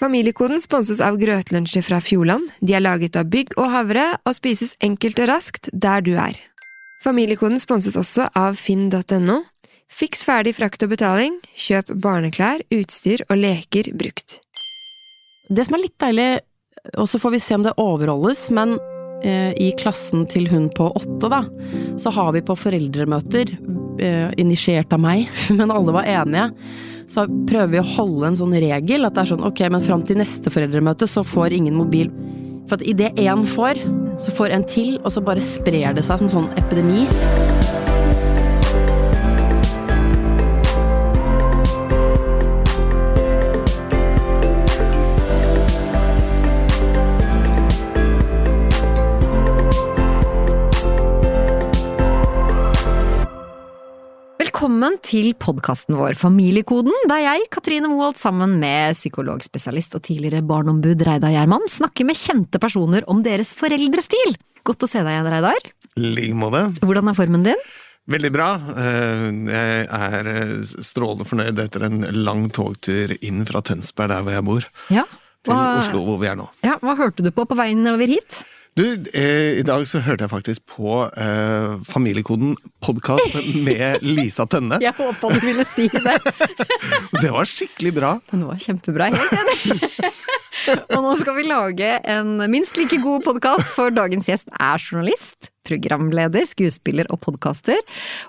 Familiekoden sponses av grøtlunsjer fra Fjordland. De er laget av bygg og havre og spises enkelt og raskt der du er. Familiekoden sponses også av finn.no. Fiks ferdig frakt og betaling. Kjøp barneklær, utstyr og leker brukt. Det som er litt deilig, og så får vi se om det overholdes, men eh, i klassen til hun på åtte, da, så har vi på foreldremøter, eh, initiert av meg, men alle var enige, så prøver vi å holde en sånn regel, at det er sånn ok, men fram til neste foreldremøte så får ingen mobil. For at idet én får, så får en til, og så bare sprer det seg som sånn epidemi. Velkommen til podkasten vår Familiekoden, der jeg, Katrine Moholt, sammen med psykologspesialist og tidligere barneombud Reidar Gjerman, snakker med kjente personer om deres foreldrestil. Godt å se deg igjen, Reidar. I like måte. Hvordan er formen din? Veldig bra. Eh, Jeg er eh, strålende fornøyd etter en lang togtur inn fra Tønsberg, der hvor jeg bor, Ja. til Oslo, hvor vi er nå. Ja, hva hørte du på på veien over hit? Du, eh, i dag så hørte jeg faktisk på eh, Familiekoden podkast med Lisa Tønne. Jeg håpa du ville si det. Det var skikkelig bra. Den var kjempebra, helt enig. Og nå skal vi lage en minst like god podkast, for dagens gjest er journalist, programleder, skuespiller og podkaster,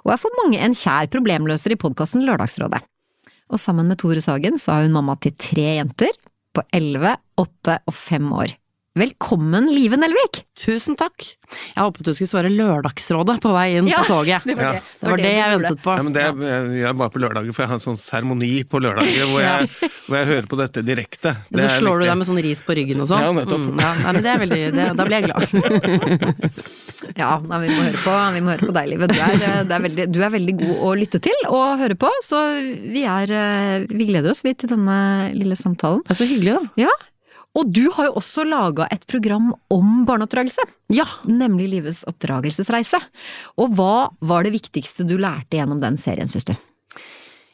og er for mange en kjær problemløser i podkasten Lørdagsrådet. Og sammen med Tore Sagen så er hun mamma til tre jenter på elleve, åtte og fem år. Velkommen, Live Nelvik! Tusen takk. Jeg håpet du skulle svare Lørdagsrådet på vei inn Ja, på toget. Det var det, Det var det det jeg gjorde. ventet på. Ja, men det jeg er bare på lørdager, for jeg har en sånn seremoni på lørdager hvor, jeg- hvor jeg hører på dette direkte. Det Så er slår du deg med sånn ris på ryggen og sånn? Ja, nettopp. Mm, ja, nei, men det er veldig, det, da blir jeg glad. Ja, nei, vi må høre på, vi må høre på deg, Live. Du er, eh, det er veldig, du er veldig god å lytte til og høre på, så vi er eh, Vi gleder oss vi til denne lille samtalen. Det er så hyggelig, da. Ja. Og du har jo også laga et program om barneoppdragelse, Ja. nemlig Livets oppdragelsesreise. Og hva var det viktigste du lærte gjennom den serien, syns du?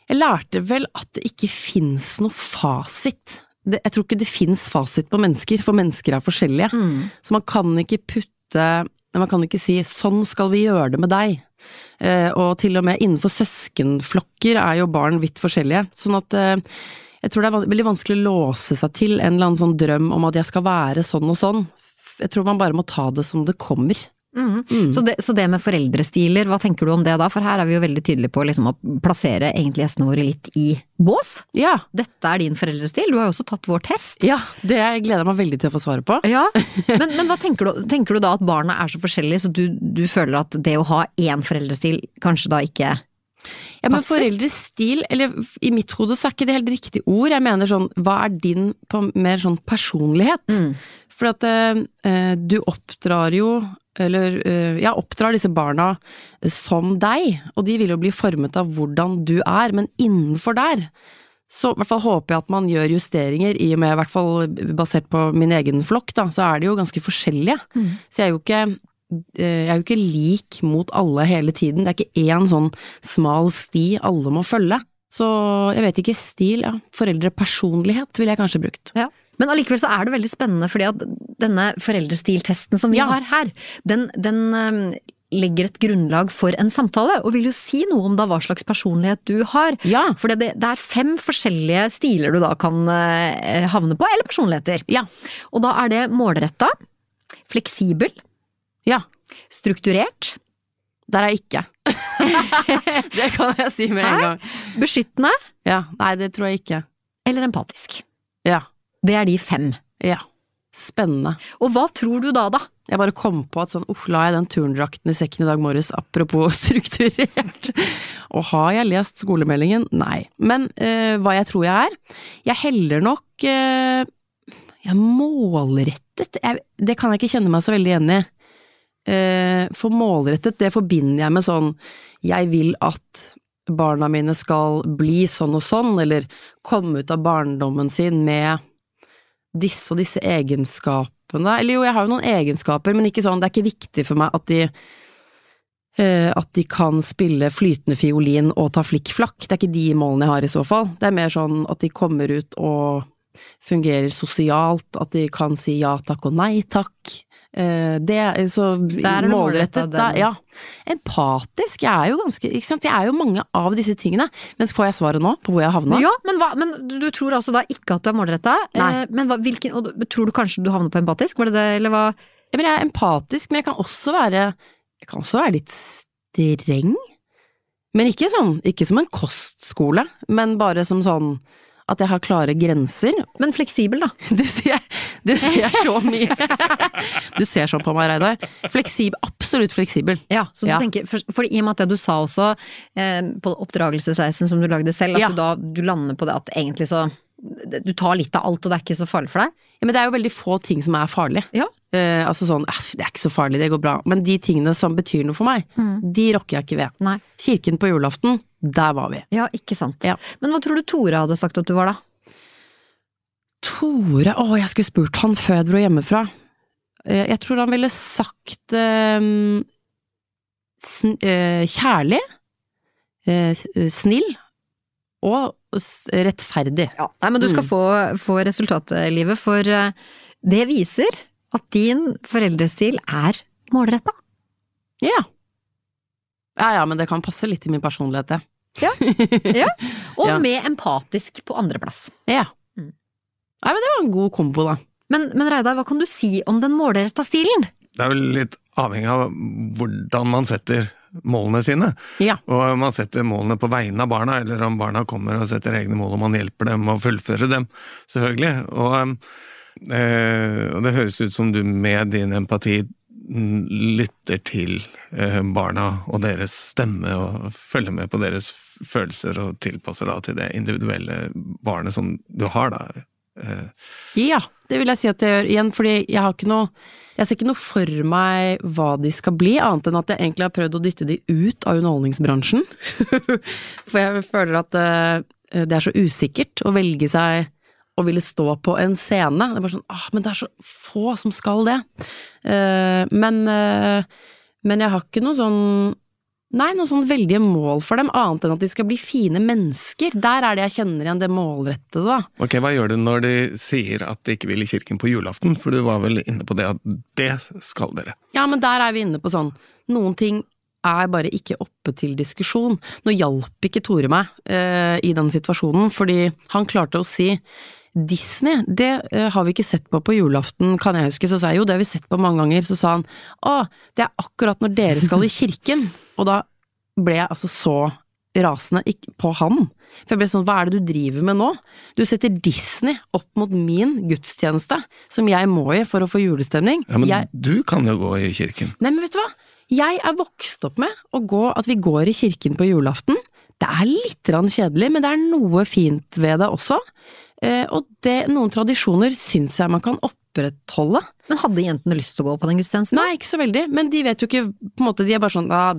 Jeg lærte vel at det ikke fins noe fasit. Det, jeg tror ikke det fins fasit på mennesker, for mennesker er forskjellige. Så man kan ikke putte Man kan ikke si 'sånn skal vi gjøre det med deg'. Eh, og til og med innenfor søskenflokker er jo barn vidt forskjellige. Sånn at eh, jeg tror det er veldig vanskelig å låse seg til en eller annen sånn drøm om at jeg skal være sånn og sånn. Jeg tror man bare må ta det som det kommer. Mm. Så, det, så det med foreldrestiler, hva tenker du om det da? For her er vi jo veldig tydelige på liksom, å plassere egentlig gjestene våre litt i bås. Ja. Dette er din foreldrestil, du har jo også tatt vår test. ja, det gleder jeg meg veldig til å få svare på. Ja, men, men hva tenker du, tenker du da at barna er så forskjellige, så du, du føler at det å ha én foreldrestil kanskje da ikke Ja, men foreldres stil, eller i mitt hode så er ikke det helt riktig ord. Jeg mener sånn, hva er din på mer sånn personlighet? Mm. For at eh, du oppdrar jo, eller eh, ja, oppdrar disse barna som deg, og de vil jo bli formet av hvordan du er, men innenfor der så i hvert fall håper jeg at man gjør justeringer, i og med, i hvert fall basert på min egen flokk, da, så er de jo ganske forskjellige. Mm. Så jeg er jo ikke eh, jeg er jo ikke lik mot alle hele tiden, det er ikke én sånn smal sti alle må følge. Så jeg vet ikke, stil, ja, foreldrepersonlighet ville jeg kanskje brukt. Ja. Men allikevel så er det veldig spennende, fordi at denne foreldrestiltesten som vi Ja. har her, den, den legger et grunnlag for en samtale, og vil jo si noe om da hva slags personlighet du har. Ja. For det, det er fem forskjellige stiler du da kan øh, havne på, eller personligheter. Ja. Og da er det målretta, fleksibel, Ja. strukturert, Der er jeg ikke. det kan jeg si med en gang. beskyttende Ja, nei, det tror jeg ikke. eller empatisk. Ja. Det er de fem. Ja. Spennende. Og hva tror du da, da? Jeg bare kom på at sånn, uff, la jeg den turndrakten i sekken i dag morges, apropos strukturert. Og har jeg lest skolemeldingen? Nei. Men øh, hva jeg tror jeg er? Jeg heller nok øh, Jeg er målrettet. Jeg, det kan jeg ikke kjenne meg så veldig igjen i. Eh, for målrettet, det forbinder jeg med sånn jeg vil at barna mine skal bli sånn og sånn, eller komme ut av barndommen sin med disse og disse egenskapene. Eller jo, jeg har jo noen egenskaper, men ikke sånn, det er ikke viktig for meg at de eh, at de kan spille flytende fiolin og ta flikkflakk. Det er ikke de målene jeg har i så fall. Det er mer sånn at de kommer ut og fungerer sosialt, at de kan si ja takk og nei takk. Eh, Det er så er målrettet, da- Ja. Empatisk. Jeg er jo ganske Ikke sant. Jeg er jo mange av disse tingene. Men får jeg svaret nå på hvor jeg havna? Ja, men, hva, men du, tror altså da ikke at du er målretta? Eh, men hva, hvilken, og tror du kanskje du havner på empatisk? Var det det, eller hva? Ja, men jeg er empatisk, men jeg kan også være Jeg kan også være litt streng. Men ikke sånn, ikke som en kostskole, men bare som sånn at jeg har klare grenser. Men fleksibel, da. Du ser, du ser så mye. Du ser sånn på meg, Reidar. Fleksibel, absolutt fleksibel. Ja, så du Ja. tenker, for, for i og med at det du sa også eh, på oppdragelsesreisen som du lagde selv, at Ja. du da du lander på det at egentlig så Du tar litt av alt, og det er ikke så farlig for deg? Ja, men det er jo veldig få ting som er farlig. Ja. Eh, altså sånn, "Eh, det er ikke så farlig, det går bra. Men de tingene som betyr noe for meg, de rokker jeg ikke ved. Nei. Kirken på julaften, der var vi. Ja, ikke sant. Ja. Men hva tror du Tore hadde sagt at du var da? Tore, å, jeg skulle spurt han før jeg dro hjemmefra. Eh, Jeg tror han ville sagt eh, sn eh, kjærlig, eh, eh, snill og rettferdig. Ja. Nei, men du skal Mm. få, få resultatet, livet, for eh, det viser at din foreldrestil er målretta. Ja. Ja ja, men det kan passe litt i min personlighet, det. Og Ja. med empatisk på andreplass. Ja. Nei, men det var en god kombo, da. Men, men Reidar, hva kan du si om den målretta stilen? Det er vel litt avhengig av hvordan man setter målene sine. Ja. Og om man setter målene på vegne av barna, eller om barna kommer og setter egne mål og man hjelper dem å fullføre dem, selvfølgelig. Og, eh, og det høres ut som du med din empati lytter til eh, barna og deres stemme og følger med på deres følelser og tilpasser da til det individuelle barnet som du har, da. Eh, Ja, det vil jeg si at jeg gjør igjen, fordi jeg har ikke noe Jeg ser ikke noe for meg hva de skal bli, annet enn at jeg egentlig har prøvd å dytte de ut av underholdningsbransjen. For jeg føler at eh, det er så usikkert å velge seg å ville stå på en scene. Det er bare sånn ah, men det er så få som skal det. Eh, men, men jeg har ikke noe sånn Nei, noe sånn veldige mål for dem, annet enn at de skal bli fine mennesker. Der er det jeg kjenner igjen det målrettede, da. Ok, Hva gjør du når de sier at de ikke vil i kirken på julaften? For du var vel inne på det at det skal dere. Ja, men der er vi inne på sånn, noen ting er bare ikke oppe til diskusjon. Nå hjalp ikke Tore meg eh, i den situasjonen, fordi han klarte å si Disney, det eh, har vi ikke sett på på julaften, kan jeg huske. Så sa jeg jo, det har vi sett på mange ganger. Så sa han å, det er akkurat når dere skal i kirken. Og da ble jeg altså så rasende på han. For jeg ble sånn, hva er det du driver med nå? Du setter Disney opp mot min gudstjeneste, som jeg må i for å få julestemning. Ja, Men jeg, du kan jo gå i kirken. Nei, men vet du hva? Jeg er vokst opp med å gå, at vi går i kirken på julaften. Det er litt kjedelig, men det er noe fint ved det også. Eh, og det, noen tradisjoner syns jeg man kan opprettholde. Men hadde jentene lyst til å gå på den gudstjenesten? Nei, ikke så veldig, men de vet jo ikke på en måte, De er bare sånn ah.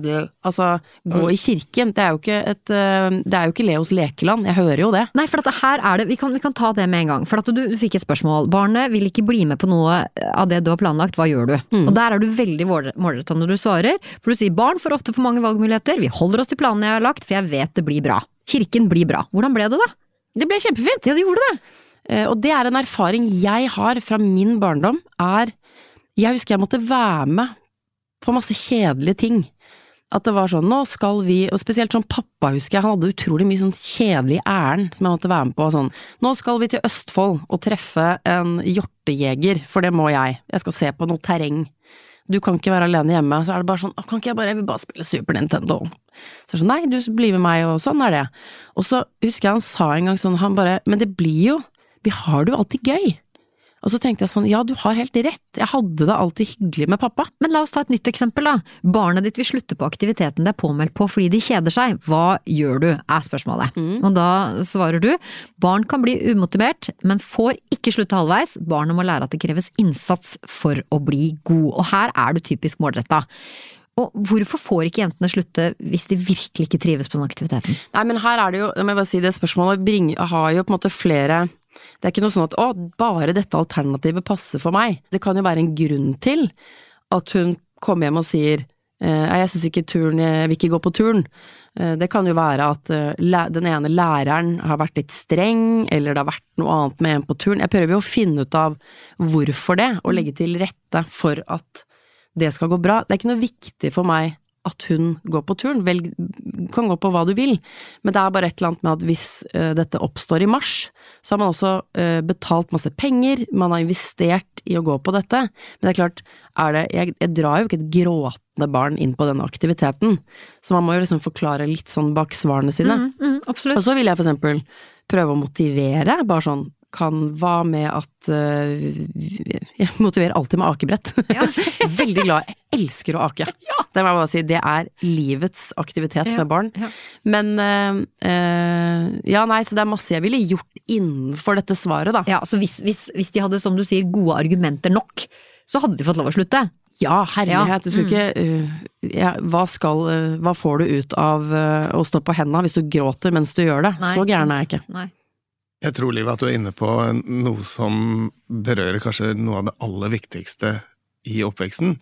Altså, gå i kirken, det er jo ikke et eh, Det er jo ikke Leos lekeland, jeg hører jo det. Nei, for at her er det, vi kan, vi kan ta det med en gang. For at du, du fikk et spørsmål. Barnet vil ikke bli med på noe av det du har planlagt, hva gjør du? Mm. Og der er du veldig målretta når du svarer. For du sier barn får ofte for mange valgmuligheter, vi holder oss til planene jeg har lagt, for jeg vet det blir bra. Kirken blir bra. Hvordan ble det da? Det ble kjempefint! Ja, det gjorde det. Eh, Og det er en erfaring jeg har fra min barndom, er Jeg husker jeg måtte være med på masse kjedelige ting. At det var sånn, nå skal vi, og spesielt sånn pappa husker jeg, han hadde utrolig mye sånn kjedelig ærend som jeg måtte være med på, sånn, nå skal vi til Østfold og treffe en hjortejeger, for det må jeg, jeg skal se på noe terreng. Du kan ikke være alene hjemme, så er det bare sånn, «Å, kan ikke jeg bare, jeg vil bare spille Super Nintendo. Så er det sånn, nei, du blir med meg, og sånn er det. Og så husker jeg han sa en gang sånn, han bare, men det blir jo, vi har det jo alltid gøy. Og så tenkte jeg sånn, ja, du har helt rett, jeg hadde det alltid hyggelig med pappa. Men la oss ta et nytt eksempel, da. Barnet ditt vil slutte på aktiviteten det er påmeldt på fordi de kjeder seg. Hva gjør du, er spørsmålet. Mm. Og da svarer du, barn kan bli umotivert, men får ikke slutte halvveis. Barnet må lære at det kreves innsats for å bli god. Og her er du typisk målretta. Og hvorfor får ikke jentene slutte hvis de virkelig ikke trives på den aktiviteten? Nei, men her er det jo, jeg må bare si det spørsmålet bring, har jo på en måte flere Det er ikke noe sånn at å, bare dette alternativet passer for meg. Det kan jo være en grunn til at hun kommer hjem og sier eh, jeg syns ikke turen jeg vil ikke gå på turn. Eh, det kan jo være at eh, den ene læreren har vært litt streng, eller det har vært noe annet med en på turn. Jeg prøver jo å finne ut av hvorfor det, og legge til rette for at det skal gå bra. Det er ikke noe viktig for meg at hun går på turen. velg, kan gå på hva du vil, men det er bare et eller annet med at hvis uh, dette oppstår i mars, så har man også uh, betalt masse penger, man har investert i å gå på dette, men det er klart, er det, jeg, jeg drar jo ikke et gråtende barn inn på denne aktiviteten, så man må jo liksom forklare litt sånn bak svarene sine. Mm, mm, absolutt. Og så vil jeg for eksempel prøve å motivere, bare sånn kan hva med at øh, Jeg motiverer alltid med akebrett. Ja. Veldig glad. Jeg elsker å ake. Det må jeg bare si. Det er livets aktivitet Ja, med barn. ja. Men øh, Ja, nei, så det er masse jeg ville gjort innenfor dette svaret, da. Ja, så hvis, hvis, hvis de hadde, som du sier, gode argumenter nok, så hadde de fått lov å slutte. Ja, herlighet. Ja, mm. ikke ja, hva, skal, hva får du ut av å stå på henda hvis du gråter mens du gjør det? Nei, så gæren er jeg ikke. Nei. Jeg tror, Liv, at du er inne på noe som berører kanskje noe av det aller viktigste i oppveksten.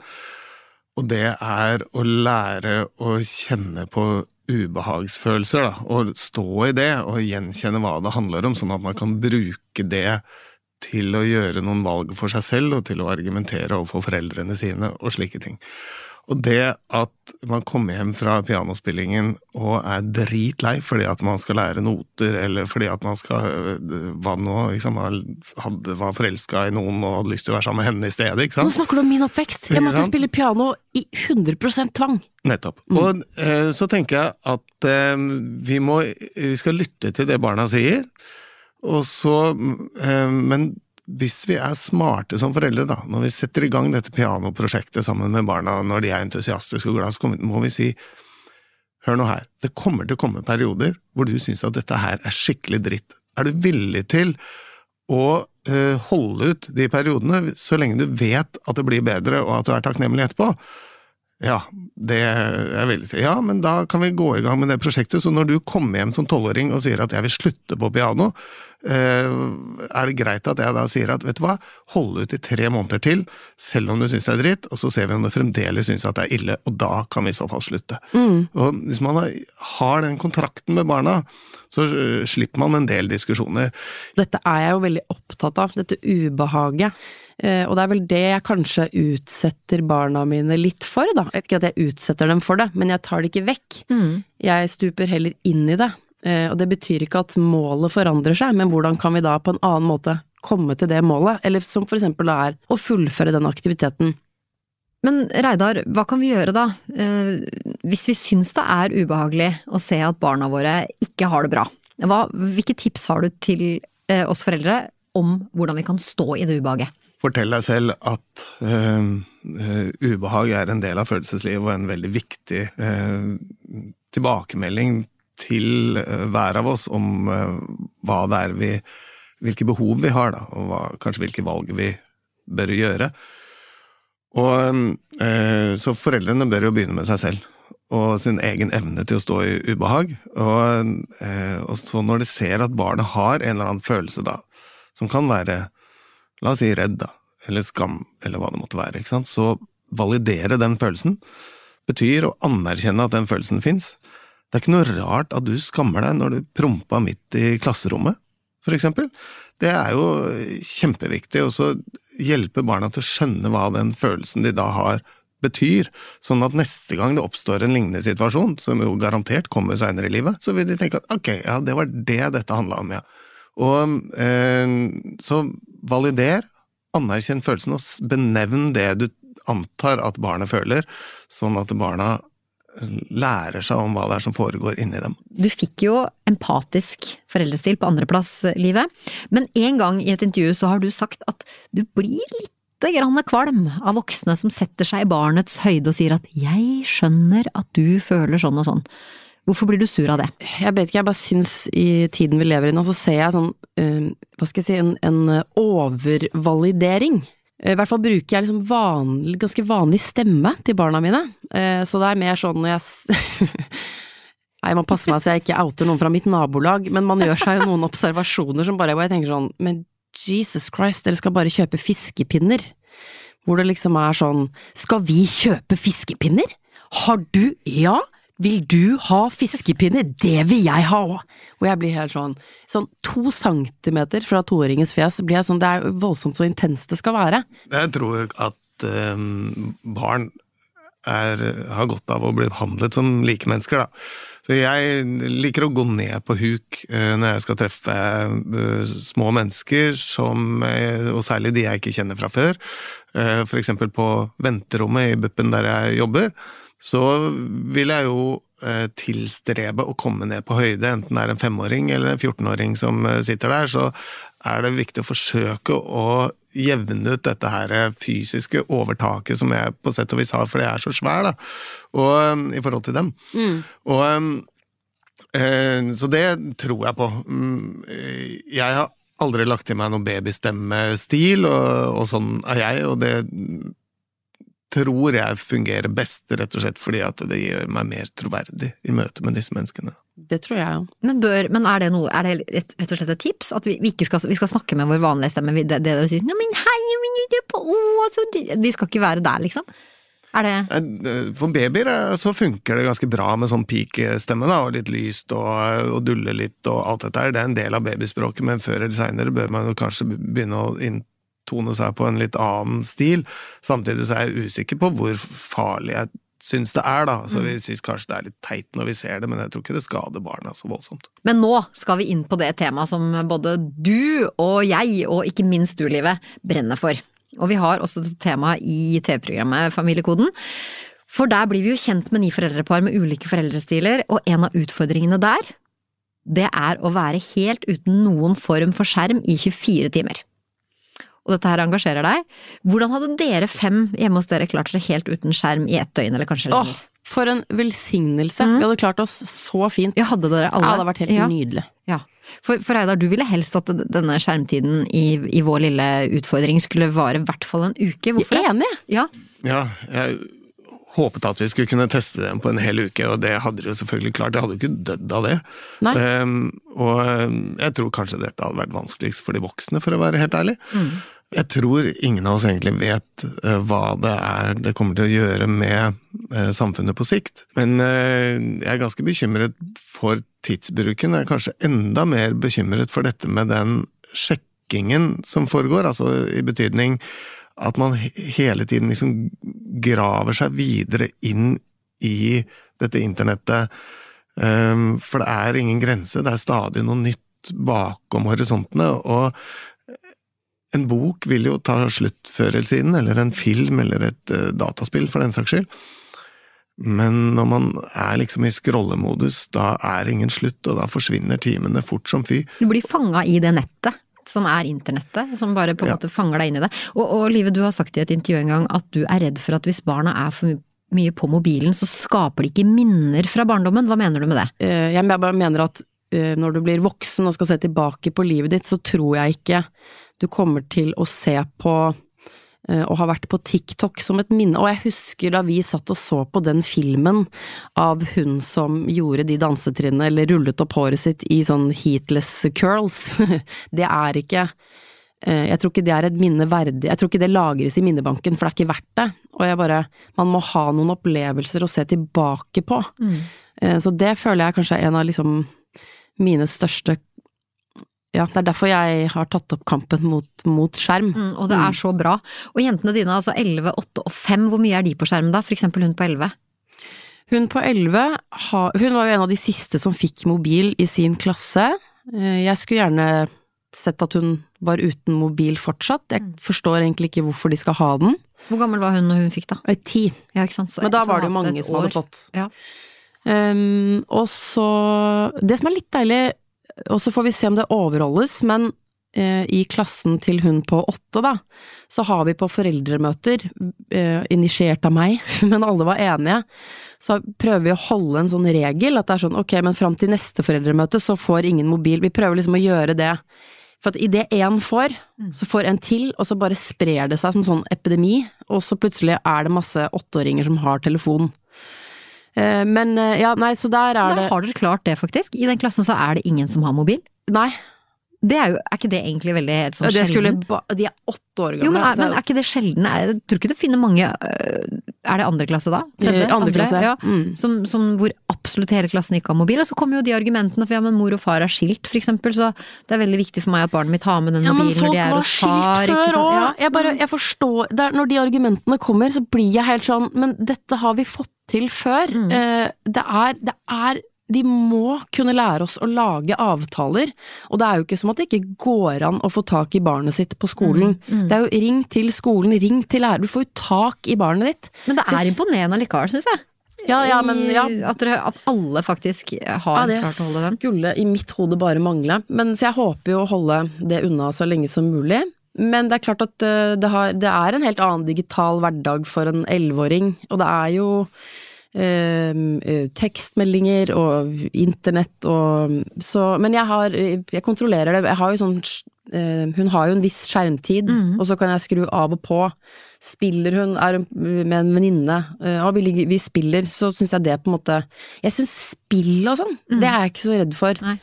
Og det er å lære å kjenne på ubehagsfølelser, da. Og stå i det, og gjenkjenne hva det handler om, sånn at man kan bruke det til å gjøre noen valg for seg selv, og til å argumentere overfor foreldrene sine, og slike ting. Og det at man kommer hjem fra pianospillingen og er dritlei fordi at man skal lære noter, eller fordi at man skal øh, Hva nå? Liksom, hadde, var forelska i noen og hadde lyst til å være sammen med henne i stedet, ikke sant? Nå snakker du om min oppvekst! Jeg måtte spille piano i 100 tvang! Nettopp. Og eh, så tenker jeg at eh, vi må Vi skal lytte til det barna sier, og så eh, Men hvis vi er smarte som foreldre, da, når vi setter i gang dette pianoprosjektet sammen med barna når de er entusiastiske og glad, så må vi si Hør nå her, det kommer til å komme perioder hvor du syns at dette her er skikkelig dritt. Er du villig til å eh, holde ut de periodene så lenge du vet at det blir bedre og at du er takknemlig etterpå? Ja, det er jeg villig til. Ja, men da kan vi gå i gang med det prosjektet. Så når du kommer hjem som tolvåring og sier at jeg vil slutte på piano, er det greit at jeg da sier at vet du hva, hold ut i tre måneder til, selv om du syns det er dritt, og så ser vi om du fremdeles syns at det er ille, og da kan vi i så fall slutte. Og hvis man har- har den kontrakten med barna, så eh, slipper man en del diskusjoner. Dette er jeg jo veldig opptatt av, dette ubehaget. Eh, og det er vel det jeg kanskje utsetter barna mine litt for, da. Ikke at jeg utsetter dem for det, men jeg tar det ikke vekk. Jeg stuper heller inn i det. Eh, og det betyr ikke at målet forandrer seg, men hvordan kan vi da på en annen måte komme til det målet? Eller som for eksempel da er å fullføre den aktiviteten. Men Reidar, hva kan vi gjøre da, eh, hvis vi syns det er ubehagelig å se at barna våre ikke har det bra? Hva, hvilke tips har du til eh, oss foreldre om hvordan vi kan stå i det ubehaget? Fortell deg selv at eh, eh, ubehag er en del av følelseslivet og en veldig viktig eh, tilbakemelding til eh, hver av oss om eh, hva det er vi Hvilke behov vi har, da, og hva, kanskje hvilke valg vi bør gjøre. Og eh, Så foreldrene bør jo begynne med seg selv og sin egen evne til å stå i ubehag. Og, og så når de ser at barnet har en eller annen følelse, da, som kan være la oss si redd, da, eller skam, eller hva det måtte være, så validere den følelsen betyr å anerkjenne at den følelsen fins. Det er ikke noe rart at du skammer deg når du prompa midt i klasserommet, for eksempel. Det er jo kjempeviktig å hjelpe barna til å skjønne hva den følelsen de da har, betyr, sånn at neste gang det oppstår en lignende situasjon, som jo garantert kommer seinere i livet, så vil de tenke at ok, ja, det var det dette handla om, ja. Og eh, så valider, anerkjenn følelsen og benevn det du antar at barnet føler, sånn at barna lærer seg om hva det er som foregår inni dem. Du fikk jo empatisk foreldrestil på andreplass, livet. Men en gang i et intervju så har du sagt at du blir litt grann kvalm av voksne som setter seg i barnets høyde og sier at 'jeg skjønner at du føler sånn og sånn'. Hvorfor blir du sur av det? Jeg vet ikke, jeg bare syns i tiden vi lever i nå, så ser jeg sånn, eh, hva skal jeg si, en, en overvalidering. Eh, I hvert fall bruker jeg liksom vanlig, ganske vanlig stemme til barna mine, Eh, så det er mer sånn når jeg Nei, man passer meg så jeg ikke outer noen fra mitt nabolag, men man gjør seg jo noen observasjoner som bare, hvor jeg tenker sånn, men Jesus Christ, dere skal bare kjøpe fiskepinner. Hvor det liksom er sånn, skal vi kjøpe fiskepinner? Har du Ja! Vil du ha fiskepinner? Det vil jeg ha òg! Og jeg blir helt sånn Sånn to centimeter fra toåringens fjes blir jeg sånn Det er voldsomt så intenst det skal være. Jeg tror at um, barn er, har godt av å bli behandlet som likemennesker, da. Så jeg liker å gå ned på huk eh, når jeg skal treffe eh, små mennesker, som, og særlig de jeg ikke kjenner fra før. Eksempel på venterommet i BUP-en der jeg jobber, så vil jeg jo eh, tilstrebe å komme ned på høyde, enten det er en femåring eller en 14-åring som eh, sitter der, så er det viktig å forsøke å jevne ut dette her fysiske overtaket som jeg på sett og vis har, for jeg er så svær, da, og, um, i forhold til dem. Og, um, eh, så det tror jeg på. Mm, eh, Jeg har aldri lagt til meg noen babystemmestil, og, og sånn er jeg, og det tror jeg fungerer best, rett og slett fordi at det gjør meg mer troverdig i møte med disse menneskene. Det tror jeg òg. Men, men er det noe, er det rett, rett og slett et tips? At vi, vi ikke skal, vi skal snakke med vår vanlige stemme? Det, det å sier men hei, men det på altså, de, skal ikke være der, liksom? Er det For babyer eh, så funker det ganske bra med sånn peak-stemme, da, og litt lyst og, og dulle litt og alt dette her. Det er en del av babyspråket, men før eller seinere bør man kanskje begynne å inntone seg på en litt annen stil. Samtidig så er jeg usikker på hvor farlig jeg syns det er, da. Så vi syns kanskje det er litt teit når vi ser det, men jeg tror ikke det skader barna så voldsomt. Men nå skal vi inn på det temaet som både du og jeg, og ikke minst du, Livet, brenner for. Og vi har også dette temaet i TV-programmet Familiekoden. For der blir vi jo kjent med ni foreldrepar med ulike foreldrestiler, og en av utfordringene der, det er å være helt uten noen form for skjerm i 24 timer. Og dette her engasjerer deg. Hvordan hadde dere fem hjemme hos dere klart dere helt uten skjerm i ett døgn, eller kanskje Åh, for en velsignelse. Mm. Vi hadde klart oss så fint. Ja, hadde dere alle? Ja, det hadde vært helt Ja. nydelig. Ja. For, for Reidar, du ville helst at denne skjermtiden i, i vår lille utfordring skulle vare i hvert fall en uke. Hvorfor Jeg det? er enig. Ja. Ja, jeg håpet at vi skulle kunne teste den på en hel uke, og det hadde de jo selvfølgelig klart. Jeg hadde jo ikke dødd av det. Nei. Ehm, og ehm, jeg tror kanskje dette hadde vært vanskeligst for de voksne, for å være helt ærlig. Jeg tror ingen av oss egentlig vet eh, hva det er det kommer til å gjøre med eh, samfunnet på sikt. Men eh, jeg er ganske bekymret for tidsbruken. Jeg er kanskje enda mer bekymret for dette med den sjekkingen som foregår, altså i betydning at man hele tiden liksom graver seg videre inn i dette internettet. Ehm, For det er ingen grense, det er stadig noe nytt bakom horisontene, og en bok vil jo ta slutt før eller siden, eller en film eller et uh, dataspill for den saks skyld. Men når man er liksom i scrollemodus, da er det ingen slutt, og da forsvinner timene fort som fy. Du blir fanga i det nettet. Som er internettet, som bare på en Ja. måte fanger deg inn i det. Og, og Live, du har sagt i et intervju en gang at du er redd for at hvis barna er for mye på mobilen, så skaper de ikke minner fra barndommen. Hva mener du med det? Eh, Jeg bare mener at når du blir voksen og skal se tilbake på livet ditt, så tror jeg ikke du kommer til å se på eh, og har vært på TikTok som et minne. Og jeg husker da vi satt og så på den filmen av hun som gjorde de dansetrinnene, eller rullet opp håret sitt i sånn heatless curls. Det er ikke eh, jeg tror ikke det er et minne verdig, jeg tror ikke det lagres i minnebanken, for det er ikke verdt det. Og jeg bare, man må ha noen opplevelser å se tilbake på. Mm. Så det føler jeg kanskje er en av liksom mine største Ja, det er derfor jeg har tatt opp kampen mot, mot skjerm. Mm, og det er så bra. Og jentene dine, altså 11, 8 og 5, hvor mye er de på skjerm da? For eksempel hun på 11. Hun på 11, hun var jo en av de siste som fikk mobil i sin klasse. Eh, Jeg skulle gjerne sett at hun var uten mobil fortsatt. Jeg forstår egentlig ikke hvorfor de skal ha den. Hvor gammel var hun når hun fikk da? Eh, Ti. Ja, ikke sant? Så- Men da var det jo mange som hadde fått. Ja. Um, og så Det som er litt deilig, og så får vi se om det overholdes, men uh, i klassen til hun på åtte, da, så har vi på foreldremøter, uh, initiert av meg, men alle var enige, så prøver vi å holde en sånn regel, at det er sånn ok, men fram til neste foreldremøte så får ingen mobil. Vi prøver liksom å gjøre det. For at idet én får, så får en til, og så bare sprer det seg som sånn epidemi, og så plutselig er det masse åtteåringer som har telefon. Eh, Men eh, ja, nei, så der Så er da det har dere klart det, faktisk. I den klassen så er det ingen som har mobil. Nei. Det er jo, er ikke det egentlig veldig helt sånn det sjelden? de er åtte år gamle. Jo, men er, men er ikke det sjelden? Jeg tror ikke du finner mange øh, Er det andre klasse da? Tredje? Andre, andre klasse. Ja. Mm. Som, som hvor absolutt hele klassen ikke har mobil. Og så kommer jo de argumentene for ja, men mor og far er skilt, for eksempel, så det er veldig viktig for meg at barnet mitt har med den Ja, mobilen når folk de er hos far. før? Ja. Jeg bare, jeg forstår det er, Når de argumentene kommer, så blir jeg helt sånn Men dette har vi fått til før. Mm. Eh, det er, det er de må kunne lære oss å lage avtaler, og det er jo ikke som at det ikke går an å få tak i barnet sitt på skolen. Mm. Det er jo ring til skolen, ring til lærer, du får jo tak i barnet ditt. Men det Så- er imponerende likevel, syns jeg. Ja, ja, men ja. At, dere, at alle faktisk har Ja, klart å holde den. skulle i mitt hode bare mangle. Men, så jeg håper jo å holde det unna så lenge som mulig. Men det er klart at øh, det, har, det er en helt annen digital hverdag for en elleveåring, og det er jo øhm, øh, tekstmeldinger og internett og så Men jeg har Jeg kontrollerer det. Jeg har jo sånn øh, Hun har jo en viss skjermtid, mm. og så kan jeg skru av og på. Spiller hun, er hun med en venninne, øh, og vi, vi spiller, så syns jeg det på en måte Jeg syns spill og sånn, mm. det er jeg ikke så redd for. Nei.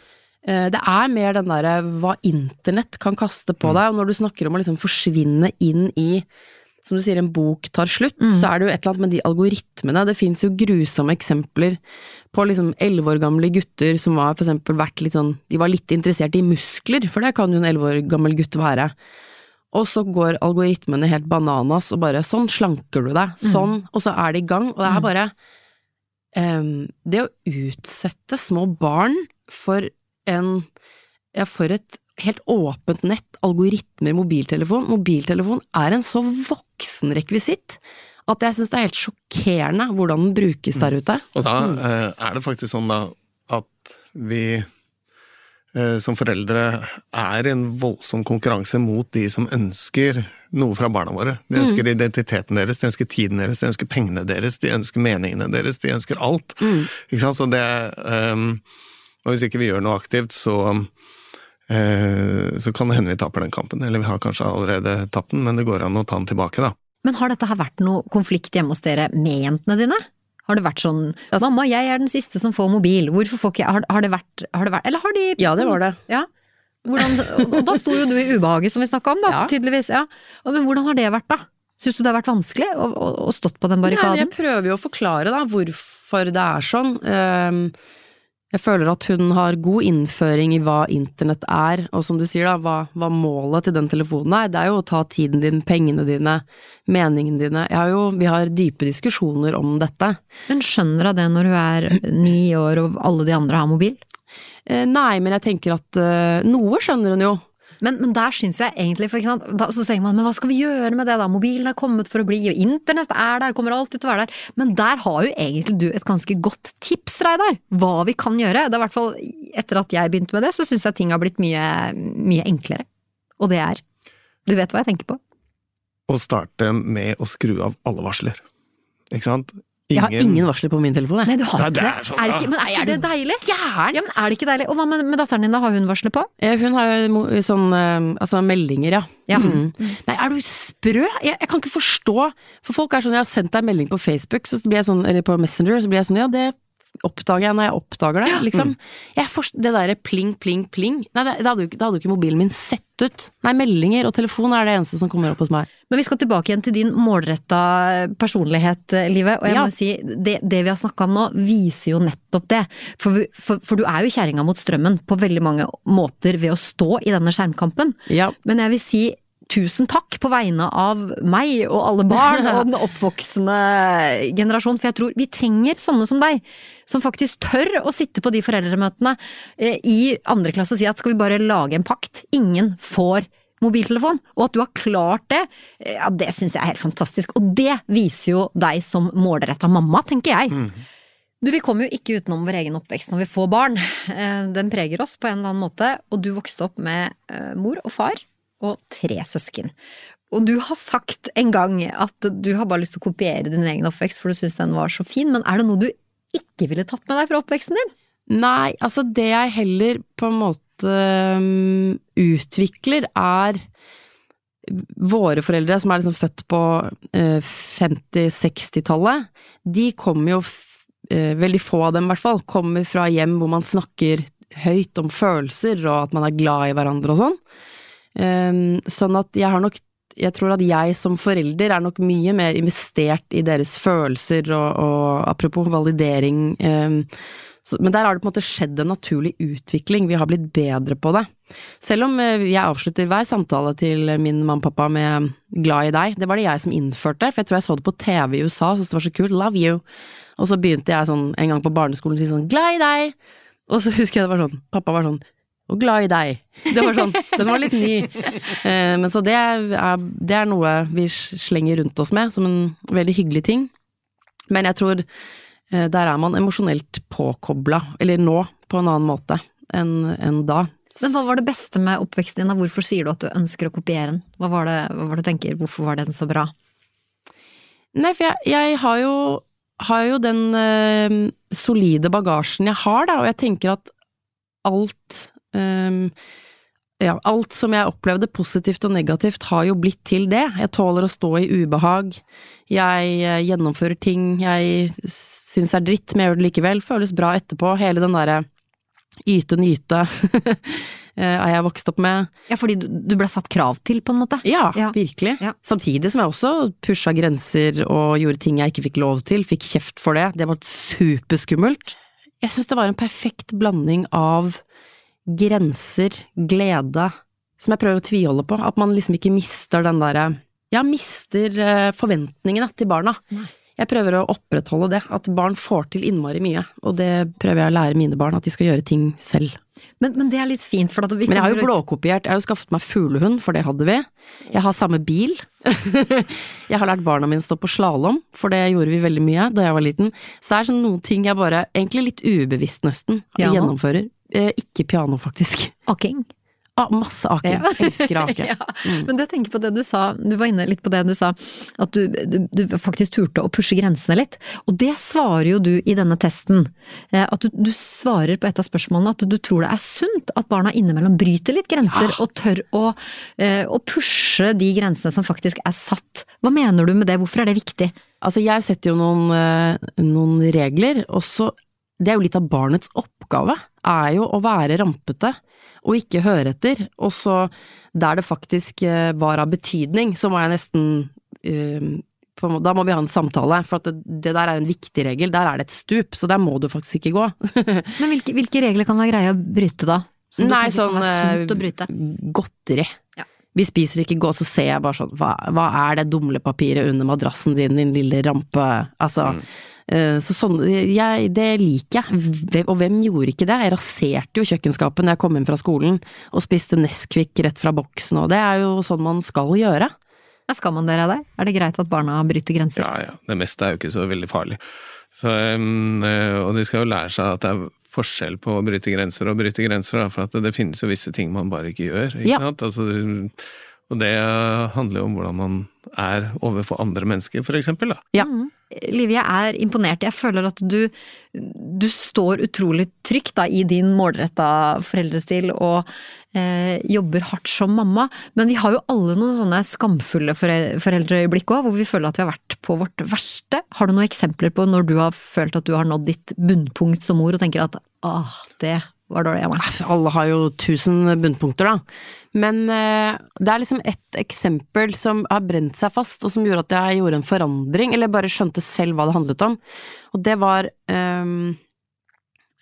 Eh, Det er mer den derre hva internett kan kaste på deg, og når du snakker om å liksom forsvinne inn i som du sier, en bok tar slutt, Mm. så er det jo et eller annet med de algoritmene. Det fins jo grusomme eksempler på liksom elleve år gamle gutter som var for eksempel vært litt sånn De var litt interessert i muskler, for det kan jo en elleve år gammel gutt være. Og så går algoritmene helt bananas og bare sånn slanker du deg, sånn, og så er det i gang. Og det er bare um, Det å utsette små barn for en Ja, for et helt åpent nett, algoritmer, mobiltelefon. Mobiltelefon er en så voksen rekvisitt at jeg syns det er helt sjokkerende hvordan den brukes der ute. Og da eh, er det faktisk sånn da at vi eh, som foreldre er i en voldsom konkurranse mot de som ønsker noe fra barna våre. De ønsker identiteten deres, de ønsker tiden deres, de ønsker pengene deres, de ønsker meningene deres, de ønsker alt. Ikke sant? Så det ehm, Og hvis ikke vi gjør noe aktivt, så eh, så kan det hende vi taper den kampen. Eller vi har kanskje allerede tapt den, men det går an å ta den tilbake, da. Men har dette her vært noe konflikt hjemme hos dere med jentene dine? Har det vært sånn Altså- 'mamma, jeg er den siste som får mobil', hvorfor får ikke jeg Har, har, det, vært, har det vært Eller har de Ja, det var det. Ja. Hvordan, og- da sto jo du i ubehaget som vi snakka om, da, Ja. tydeligvis. Ja. Men hvordan har det vært, da? Syns du det har vært vanskelig å, å, å stått på den Nei, barrikaden? jeg prøver jo å forklare da hvorfor det er sånn. Ehm, Jeg føler at hun har god innføring i hva internett er, og som du sier da, hva, hva målet til den telefonen er. Det er jo å ta tiden din, pengene dine, meningene dine. Har jo, vi har dype diskusjoner om dette. Hun skjønner av det når hun er ni år og alle de andre har mobil? Eh, Nei, men jeg tenker at eh, noe skjønner hun jo. Men, men der syns jeg egentlig, for sant, da, så tenker man men hva skal vi gjøre med det da, mobilen er kommet for å bli, og internett er der, kommer alltid til å være der. Men der har jo egentlig du et ganske godt tips, Reidar, hva vi kan gjøre. Det er i hvert fall, etter at jeg begynte med det, så syns jeg ting har blitt mye, mye enklere. Og det er Du vet hva jeg tenker på? Å starte med å skru av alle varsler. Ikke sant? Jeg har ingen varsler på min telefon, jeg. Nei, du har Nei, ikke det er sånn, er ikke, men er ikke det deilig? Gæren! Ja, men er det ikke deilig? Og hva med, med datteren din, da? Har hun varsler på? Eh, Hun har jo sånn eh, altså meldinger, ja. Ja. Mm. Nei, er du sprø? Jeg, jeg kan ikke forstå For folk er sånn, jeg har sendt deg en melding på Facebook, så blir jeg sånn, eller på Messenger, så blir jeg sånn, ja, det oppdager jeg når jeg oppdager det, liksom. Jeg forst- det derre pling, pling, pling. Nei, det, det hadde jo da hadde jo ikke mobilen min sett ut. Nei, meldinger og telefon er det eneste som kommer opp hos meg. Men vi skal tilbake igjen til din målretta personlighet, Live. Og jeg Ja. må si, det, det vi har snakka om nå, viser jo nettopp det. For, vi- for, for du er jo kjerringa mot strømmen på veldig mange måter ved å stå i denne skjermkampen. Ja. Men jeg vil si tusen takk på vegne av meg og alle barn og den oppvoksende generasjon, for jeg tror vi trenger sånne som deg. Som faktisk tør å sitte på de foreldremøtene eh, i andre klasse og si at skal vi bare lage en pakt? Ingen får mobiltelefon, og at du har klart det, eh, ja, det syns jeg er helt fantastisk. Og det viser jo deg som målretta mamma, tenker jeg. Du, Vi kommer jo ikke utenom vår egen oppvekst når vi får barn. Eh, Den preger oss på en eller annen måte, og du vokste opp med mor og far og tre søsken. Og du har sagt en gang at du har bare lyst til å kopiere din egen oppvekst, for du syns den var så fin, men er det noe du ikke ville tatt med deg fra oppveksten din? Nei, altså det jeg heller på en måte um, utvikler er Våre foreldre som er liksom født på eh, 50-60-tallet, de kommer jo eh, Veldig få av dem, i hvert fall, kommer fra hjem hvor man snakker høyt om følelser, og at man er glad i hverandre og sånn. Um, sånn at jeg har nok Jeg tror at jeg som forelder er nok mye mer investert i deres følelser, og, og apropos validering så, Men der har det på en måte skjedd en naturlig utvikling, vi har blitt bedre på det. Selv om eh, jeg avslutter hver samtale til min mamma og pappa med 'glad i deg', det var det jeg som innførte, for jeg tror jeg så det på TV i USA, så det var så kult, 'love you'. Og så begynte jeg sånn en gang på barneskolen å si sånn 'glad i deg', og så husker jeg det var sånn, pappa var sånn og glad i deg. Det var sånn, Den var litt ny. Eh, men så det er, det er, noe vi slenger rundt oss med, som en veldig hyggelig ting. Men jeg tror eh, der er man emosjonelt påkobla, eller nå, på en annen måte enn en da. Men hva var det beste med oppveksten din? Hvorfor sier du at du ønsker å kopiere den? Hva var det, hva var det du tenker, hvorfor var den så bra? Nei, for jeg, jeg har jo har jo den øh, solide bagasjen jeg har, da, og jeg tenker at alt øh, ja, alt som jeg opplevde, positivt og negativt, har jo blitt til det. Jeg tåler å stå i ubehag. Jeg øh, gjennomfører ting jeg syns er dritt, men jeg gjør det likevel. Føles bra etterpå. Hele den derre yte-nyte Eh, er jeg vokst opp med. Ja, fordi du ble satt krav til, på en måte? Ja, ja. virkelig. Ja. Samtidig som jeg også pusha grenser og gjorde ting jeg ikke fikk lov til, fikk kjeft for det. Det var superskummelt. Jeg syns det var en perfekt blanding av grenser, glede, som jeg prøver å tviholde på. At man liksom ikke mister den derre Ja, mister eh, forventningene til barna. Jeg prøver å opprettholde det, at barn får til innmari mye, og det prøver jeg å lære mine barn, at de skal gjøre ting selv. Men, men det er litt fint, for at vi Men jeg har jo blåkopiert, jeg har jo skaffet meg fuglehund, for det hadde vi. Jeg har samme bil. jeg har lært barna mine å stå på slalåm, for det gjorde vi veldig mye da jeg var liten. Så det er sånn noen ting jeg bare, egentlig litt ubevisst nesten, gjennomfører. Eh, ikke piano, faktisk. Aking? Ah, masse aking. Ja. Elsker ake. ja. mm. Men det tenker på det du sa, du var inne litt på det du sa, at du, du, du, faktisk turte å pushe grensene litt. Og det svarer jo du i denne testen. Eh, at du, svarer på et av spørsmålene at du tror det er sunt at barna innimellom bryter litt grenser ja. og tør å, eh, å pushe de grensene som faktisk er satt. Hva mener du med det, hvorfor er det viktig? Altså jeg setter jo noen, eh, noen regler, og så Det er jo litt av barnets oppgave, er jo å være rampete og ikke høre etter. Og så, der det faktisk eh, var av betydning, så må jeg nesten uh, da må vi ha en samtale, for det, det, der er en viktig regel. Der er det et stup, så der må du faktisk ikke gå. Men hvilke, hvilke, regler kan være greie å bryte, da? Som Nei, sånn uh, godteri. Vi spiser ikke godt, så ser jeg bare sånn, hva, hva er det dumlepapiret under madrassen din, din lille rampe, altså. Mm. Eh, så sånn, jeg, det liker jeg. Og hvem gjorde ikke det? Jeg raserte jo kjøkkenskapet når jeg kom inn fra skolen og spiste Nesquik rett fra boksen, og det er jo sånn man skal gjøre. Ja, skal man dere det? Er det greit at barna bryter grenser? Ja, ja. Det meste er jo ikke så veldig farlig. Så, um, og de skal jo lære seg at det er forskjell på å bryte grenser og bryte grenser, for at det, det finnes jo visse ting man bare ikke gjør. Ikke ja. sant? Altså, og det handler jo om hvordan man er overfor andre mennesker, for eksempel. Da. Ja. Mm. Liv, jeg er imponert. Jeg føler at du, du står utrolig trygt da, i din målretta foreldrestil og eh, jobber hardt som mamma. Men vi har jo alle noen sånne skamfulle foreldreøyeblikk òg, hvor vi føler at vi har vært på vårt verste. Har du noen eksempler på når du har følt at du har nådd ditt bunnpunkt som mor, og tenker at ah, det var dårlig jeg var. Alle har jo tusen bunnpunkter, da. Men eh, det er liksom ett eksempel som har brent seg fast, og som gjorde at jeg gjorde en forandring, eller bare skjønte selv hva det handlet om. Og det var um,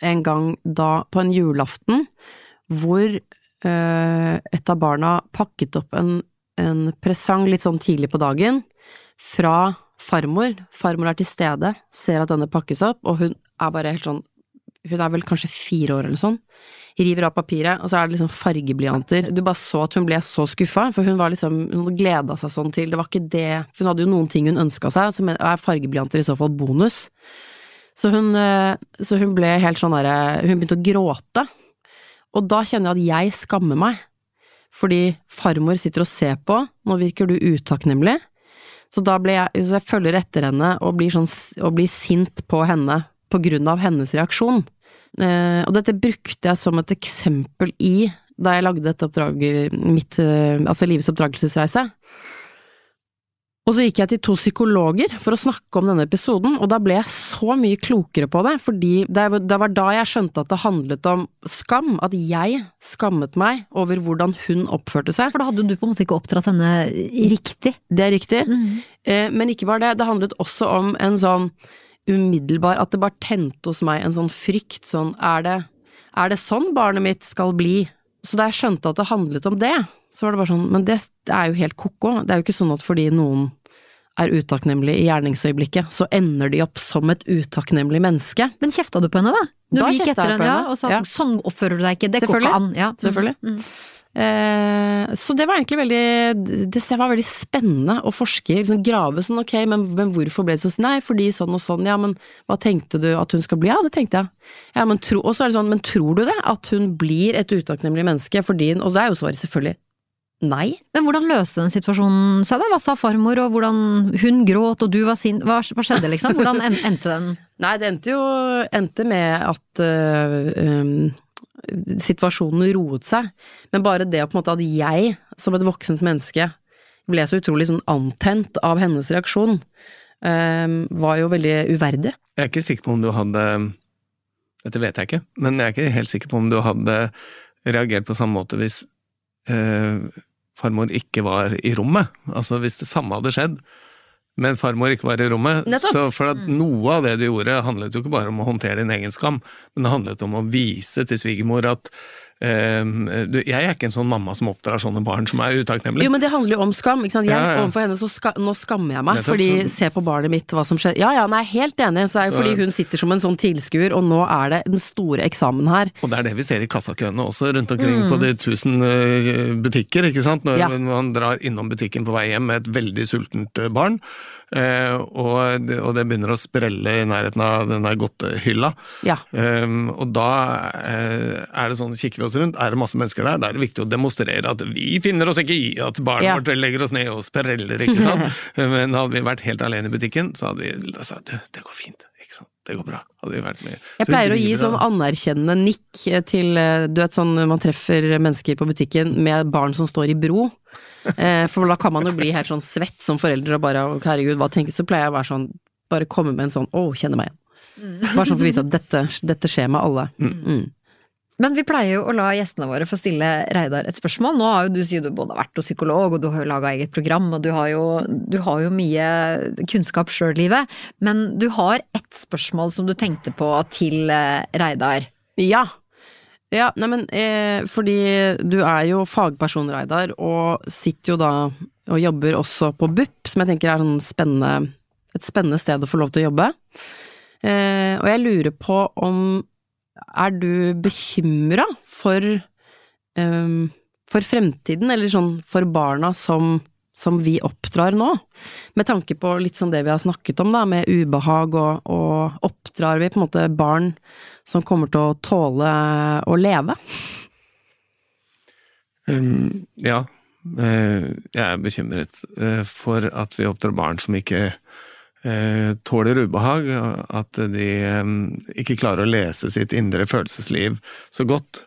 en gang da, på en julaften, hvor uh, et av barna pakket opp en, en presang litt sånn tidlig på dagen, fra farmor. Farmor er til stede, ser at denne pakkes opp, og hun er bare helt sånn Hun er vel kanskje fire år eller sånn river av papiret, og så er det liksom fargeblyanter. Du bare så at hun ble så skuffa, for hun var liksom, hun gleda seg sånn til, det var ikke det, hun hadde jo noen ting hun ønska seg, og er fargeblyanter i så fall bonus. Så hun, eh, så hun ble helt sånn derre, hun begynte å gråte. Og da kjenner jeg at jeg skammer meg, fordi farmor sitter og ser på, nå virker du utakknemlig. Så da ble jeg, så jeg følger etter henne og blir, sånn, og blir sint på henne på grunn av hennes reaksjon. Eh, og dette brukte jeg som et eksempel i da jeg lagde dette oppdraget, mitt, eh, altså livets oppdragelsesreise. Og så gikk jeg til to psykologer for å snakke om denne episoden, og da ble jeg så mye klokere på det, fordi det var- da jeg skjønte at det handlet om skam, at jeg skammet meg over hvordan hun oppførte seg. For da hadde du på en måte ikke oppdratt henne riktig. Det er riktig. Eh, Men ikke bare det, det handlet også om en sånn umiddelbar At det bare tente hos meg en sånn frykt, sånn er det, er det sånn barnet mitt skal bli? Så da jeg skjønte at det handlet om det, så var det bare sånn, men det, det er jo helt ko-ko. Det er jo ikke sånn at fordi noen er utakknemlig i gjerningsøyeblikket, så ender de opp som et utakknemlig menneske. Men kjefta du på henne, da? Du Da gikk etter henne, ja, og sa Ja. sånn oppfører du deg ikke, det går ikke an. Ja. Selvfølgelig. Mm. Eh, så det var egentlig veldig Det var veldig spennende å forske i, liksom grave sånn ok, men, men hvorfor ble det sånn? Nei, fordi sånn og sånn, ja, men hva tenkte du at hun skal bli? Ja, det tenkte jeg. Ja, men tro, og så er det sånn, men tror du det? At hun blir et utakknemlig menneske fordi Og så er jo svaret selvfølgelig nei. Men hvordan løste den situasjonen seg da? Hva sa farmor, og hvordan hun gråt og du var sint? Hva, hva skjedde liksom? Hvordan endte den? Nei, det endte jo endte med at øh, øhm, situasjonen roet seg, men bare det på en måte at jeg, som et voksent menneske, ble så utrolig sånn antent av hennes reaksjon, um, var jo veldig uverdig. Jeg er ikke sikker på om du hadde Dette vet jeg ikke, men jeg er ikke helt sikker på om du hadde reagert på samme måte hvis uh, farmor ikke var i rommet. Altså hvis det samme hadde skjedd, men farmor ikke var i rommet. Nettopp. Så for at noe av det du gjorde, handlet jo ikke bare om å håndtere din egen skam, men det handlet om å vise til svigermor at jeg er ikke en sånn mamma som oppdrar sånne barn som er utakknemlige. Jo, men det handler jo om skam, ikke sant. Jeg, Ja, ja. Overfor henne så ska, nå skammer jeg meg, Nettopp, fordi så- se på barnet mitt, hva som skjer. Ja ja, nei, helt enig, så er det Så- fordi hun sitter som en sånn tilskuer, og nå er det den store eksamen her. Og det er det vi ser i kassakøene også, rundt omkring på de tusen eh, butikker, ikke sant. Når Ja. man drar innom butikken på vei hjem med et veldig sultent eh, barn, og, det, og det begynner å sprelle i nærheten av den der godtehylla. Ja. Um, og da eh, er det sånn, kikker vi oss rundt, er det masse mennesker der, da er det viktig å demonstrere at vi finner oss ikke i at barnet Ja. vårt legger oss ned og spreller, ikke sant. Men hadde vi vært helt alene i butikken, så hadde vi sagt du, det går fint. Det går bra. Hadde vært med. Jeg pleier å gi sånn anerkjennende nikk til eh, Du vet sånn man treffer mennesker på butikken med barn som står i bro. Eh, For da kan man jo bli helt sånn svett som foreldre og bare herregud, hva tenker Så pleier jeg å være sånn Bare komme med en sånn å, kjenne meg igjen. Bare sånn for å vise at dette, dette skjer med alle. Mm. Men vi pleier jo å la gjestene våre få stille Reidar et spørsmål. Nå har jo du sier du både har vært hos psykolog, og du har jo laga eget program, og du har jo, du har jo mye kunnskap sjøl, livet. Men du har ett spørsmål som du tenkte på til eh, Reidar. Ja. Ja, nei men eh, fordi du er jo fagperson, Reidar, og sitter jo da og jobber også på BUP, som jeg tenker er sånn spennende, et spennende sted å få lov til å jobbe. Eh, og jeg lurer på om Er du bekymra for um, for fremtiden, eller sånn for barna som, som vi oppdrar nå? Med tanke på litt sånn det vi har snakket om, da, med ubehag, og, og oppdrar vi på en måte barn som kommer til å tåle å leve? Um, ja, eh, jeg er bekymret eh, for at vi oppdrar barn som ikke tåler ubehag, at de eh, ikke klarer å lese sitt indre følelsesliv så godt.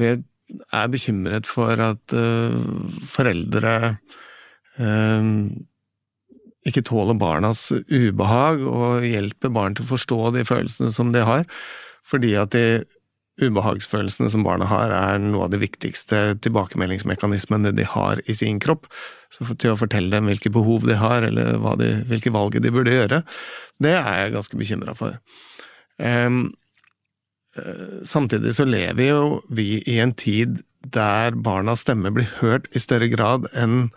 Vi er bekymret for at eh, foreldre eh, ikke tåler barnas ubehag og hjelper barn til å forstå de følelsene som de har, fordi at de ubehagsfølelsene som barna har, er noe av de viktigste tilbakemeldingsmekanismene de har i sin kropp. Så til å fortelle dem hvilke behov de har, eller de, hvilke valg de burde gjøre, det er jeg ganske bekymra for. Eh, samtidig så lever jo vi i en tid der barnas stemme blir hørt i større grad enn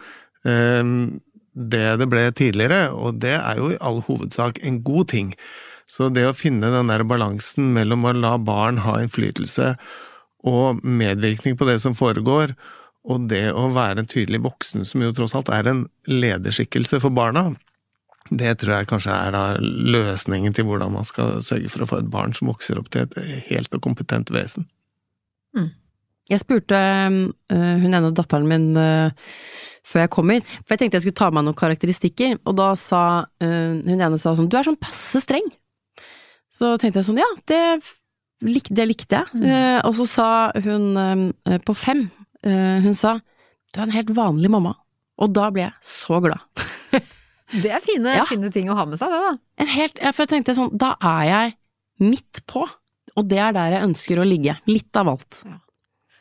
um, det det ble tidligere, og det er jo i all hovedsak en god ting. Så det å finne den der balansen mellom å la barn ha innflytelse og medvirkning på det som foregår, og det å være en tydelig voksen, som jo tross alt er en lederskikkelse for barna, det tror jeg kanskje er da løsningen til hvordan man skal sørge for å få et barn som vokser opp til et helt og kompetent vesen. Jeg spurte øh, hun ene datteren min øh, før jeg kom hit, for jeg tenkte jeg skulle ta med noen karakteristikker, og da sa øh, hun ene sa sånn, du er sånn passe streng. Så tenkte jeg sånn, ja, det, lik, det likte jeg. Eh, og så sa hun eh, på fem, eh, hun sa, du er en helt vanlig mamma. Og da ble jeg så glad. Det er fine, Ja. fine ting å ha med seg, det da. En helt, ja, for jeg tenkte sånn, da er jeg midt på, og det er der jeg ønsker å ligge. Litt av alt.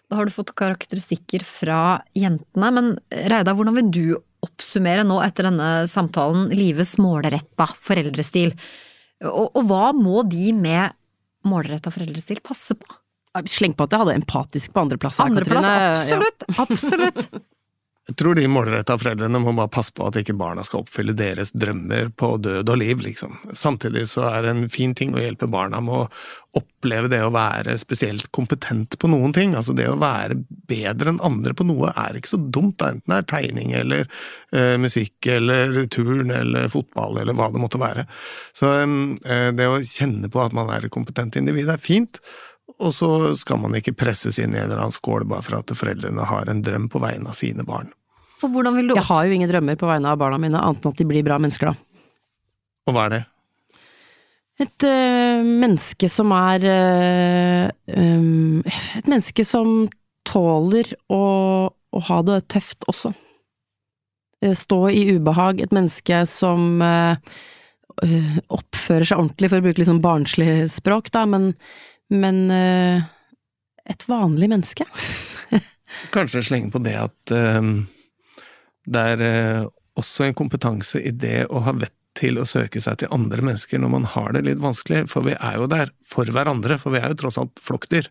Da har du fått karakteristikker fra jentene, men Reidar, hvordan vil du oppsummere nå etter denne samtalen livets målretta foreldrestil? Og, og hva må de med målretta foreldrestil passe på? Sleng på at jeg hadde empatisk på andreplass. Andreplass, absolutt! Absolutt. Jeg tror de målretta foreldrene må bare passe på at ikke barna skal oppfylle deres drømmer på død og liv, liksom. Samtidig så er det en fin ting å hjelpe barna med å oppleve det å være spesielt kompetent på noen ting. Altså det å være bedre enn andre på noe er ikke så dumt, da. enten det er tegning eller uh, musikk eller turn eller fotball eller hva det måtte være. Så um, det å kjenne på at man er et kompetent individ er fint. Og så skal man ikke presses inn i en eller annen skål bare for at foreldrene har en drøm på vegne av sine barn. Og hvordan vil du Jeg har jo ingen drømmer på vegne av barna mine, annet enn at de blir bra mennesker, da. Og hva er det? Et øh, menneske som er øh, øhm, Et menneske som tåler å, å ha det tøft også. Eh, Stå i ubehag. Et menneske som øh, øh, oppfører seg ordentlig, for å bruke litt sånn barnslig språk, da, men, men øh, et vanlig menneske. Kanskje slenge på det at det er eh, også en kompetanse i det å ha vett til å søke seg til andre mennesker når man har det litt vanskelig, for vi er jo der for hverandre, for vi er jo tross alt flokkdyr.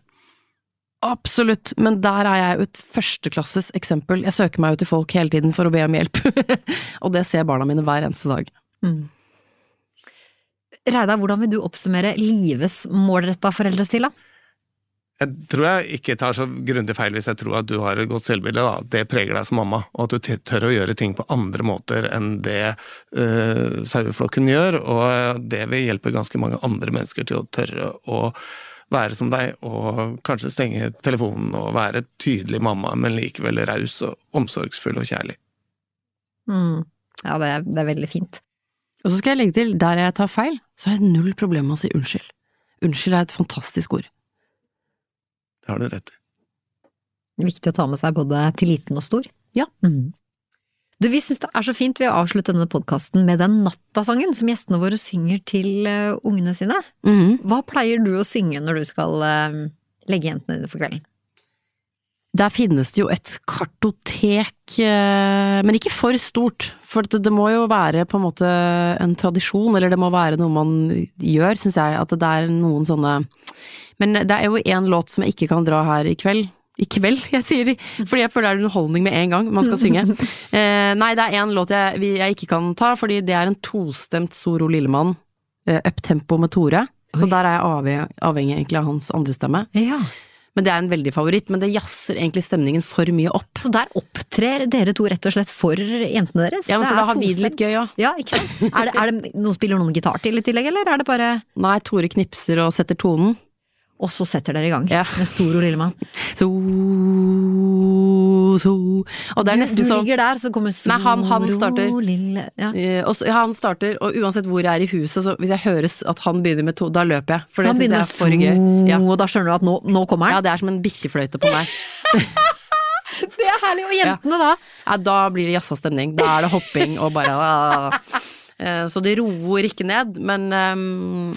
Absolutt, men der er jeg jo et førsteklasses eksempel. Jeg søker meg jo til folk hele tiden for å be om hjelp, og det ser barna mine hver eneste dag. Mm. Reidar, hvordan vil du oppsummere Lives målretta foreldrestil, da? Jeg tror jeg ikke tar så grundig feil hvis jeg tror at du har et godt selvbilde, da. det preger deg som mamma, og at du tør å gjøre ting på andre måter enn det uh, saueflokken gjør, og det vil hjelpe ganske mange andre mennesker til å tørre å være som deg, og kanskje stenge telefonen og være tydelig mamma, men likevel raus og omsorgsfull og kjærlig. Mm. Ja, det er, det er veldig fint. Og så skal jeg legge til, der jeg tar feil, så har jeg null problem med å si unnskyld. Unnskyld er et fantastisk ord. Det har du rett i. Viktig å ta med seg både til liten og stor. Ja. Mm. Du, vi syns det er så fint vi har avsluttet denne podkasten med den nattasangen som gjestene våre synger til eh, ungene sine. Mm. Hva pleier du å synge når du skal eh, legge jentene dine for kvelden? Der finnes det jo et kartotek, eh, men ikke for stort. For det, må jo være på en måte en tradisjon, eller det må være noe man gjør, syns jeg. At det er noen sånne Men det er jo én låt som jeg ikke kan dra her i kveld. I kveld, jeg sier fordi jeg føler det er underholdning med en gang man skal synge. Eh, nei, det er én låt jeg, jeg ikke kan ta, fordi det er en tostemt Soro Lillemann, eh, uptempo med Tore. Så Oi. der er jeg avhengig, avhengig egentlig av hans andre stemme. Ja. Men det er en veldig favoritt, men det jazzer egentlig stemningen for mye opp. Så der opptrer dere to rett og slett for jentene deres? Ja, men for da har vi det litt gøy òg. Ja, ikke sant? Er det, er det noen spiller noen gitar til i tillegg, eller er det bare Nei, Tore knipser og setter tonen. Og så setter dere i gang Ja. med Soro Lillemann. So Og det er Du, sånn du ligger der, så kommer Soro Nei, han- han starter. Lille ja. eh, og ja, han starter, og uansett hvor jeg er i huset, så hvis jeg høres at han begynner med to, da løper jeg. For Så det syns jeg er for gøy. Ja. og da skjønner du at nå, nå kommer ja, det er som en bikkjefløyte på meg. Det er herlig! Og jentene da? Ja, da blir det jazza stemning. Da er det hopping og bare ah. Eh, Så det roer ikke ned, men, eh,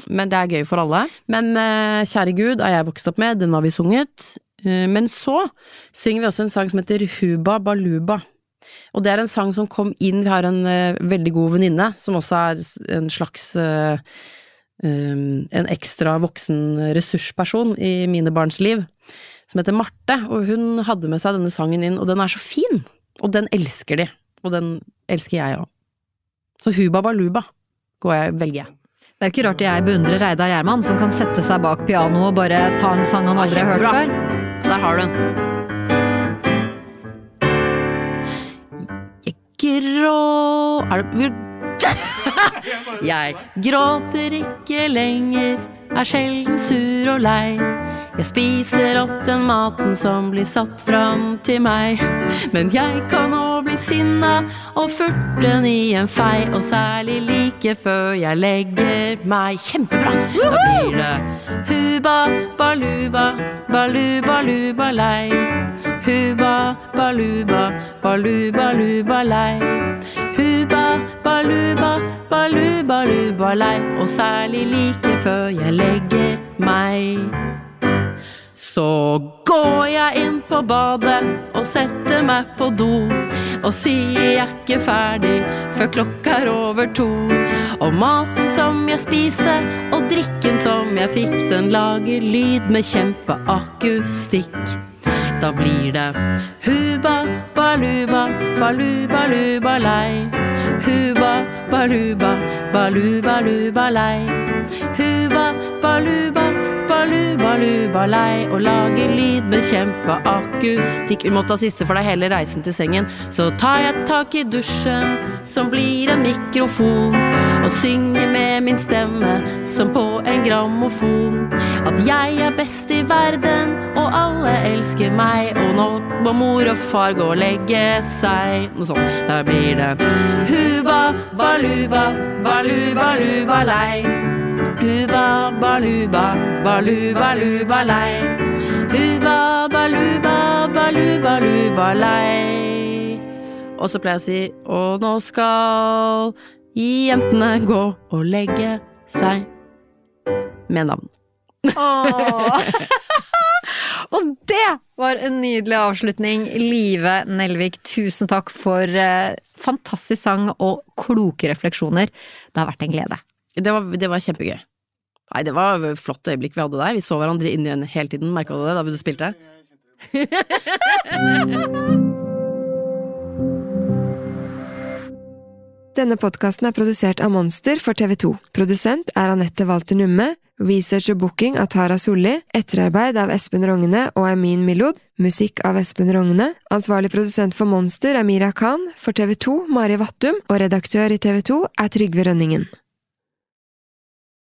men det er gøy for alle. Men eh, Kjære Gud er jeg vokst opp med, den har vi sunget. Eh, Men så synger vi også en sang som heter Huba Baluba. Og det er en sang som kom inn, vi har en uh, veldig god venninne, som også er en slags uh, um, en ekstra voksen ressursperson i mine barns liv, som heter Marte, og hun hadde med seg denne sangen inn, og den er så fin! Og den elsker de, og den elsker jeg òg. Så Huba Baluba går jeg, velger jeg. Det er ikke rart jeg beundrer Reidar Gjerman, som kan sette seg bak pianoet og bare ta en sang han aldri har hørt før. Der har du den. Jeg grå... Er det Jeg gråter ikke lenger, er sjelden sur og lei. Jeg spiser opp den maten som blir satt fram til meg. Men jeg kan òg bli sinna og furten i en fei, og særlig like før jeg legger meg. Kjempebra! Da blir det huba baluba, baluba luba. Huba baluba, baluba luba. Huba baluba balubalubalei, balei, og særlig like før jeg legger meg. Så går jeg inn på badet og setter meg på do. Og sier jeg ikke ferdig før klokka er over to. Og maten som jeg spiste og drikken som jeg fikk, den lager lyd med kjempeakustikk. Da blir det huba, baluba, balu, baluba, lei. Huba, baluba, balu, baluba, lei. Huba, baluba, balu, baluba, lei. Og lager lyd med kjempeakustikk. Vi må ta siste for deg hele reisen til sengen. Så tar jeg tak i dusjen, som blir en mikrofon. Og synger med min stemme, som på en grammofon. At jeg er best i verden, og alle elsker meg. Og nå må mor og far gå og legge seg. Noe sånt. Da blir det huba, baluba, balu, baluba, lei. Huba, baluba, baluba luba lei. Uba baluba, baluba luba lei. Og så pleier jeg å si og nå skal jentene gå og legge seg med navn. Og det var en nydelig avslutning. Live Nelvik, tusen takk for eh, fantastisk sang og kloke refleksjoner. Det har vært en glede. Det var, det var kjempegøy. Nei, det var et flott øyeblikk vi hadde der. Vi så hverandre inn i øynene hele tiden. Merka du det da du spilte? Denne podkasten er produsert av Monster for TV2. Produsent er Anette Walter Numme. Research og booking av Tara Solli. Etterarbeid av Espen Rogne og Amin Milod. Musikk av Espen Rogne. Ansvarlig produsent for Monster er Mira Khan. For TV2 Mari Vattum. Og redaktør i TV2 er Trygve Rønningen.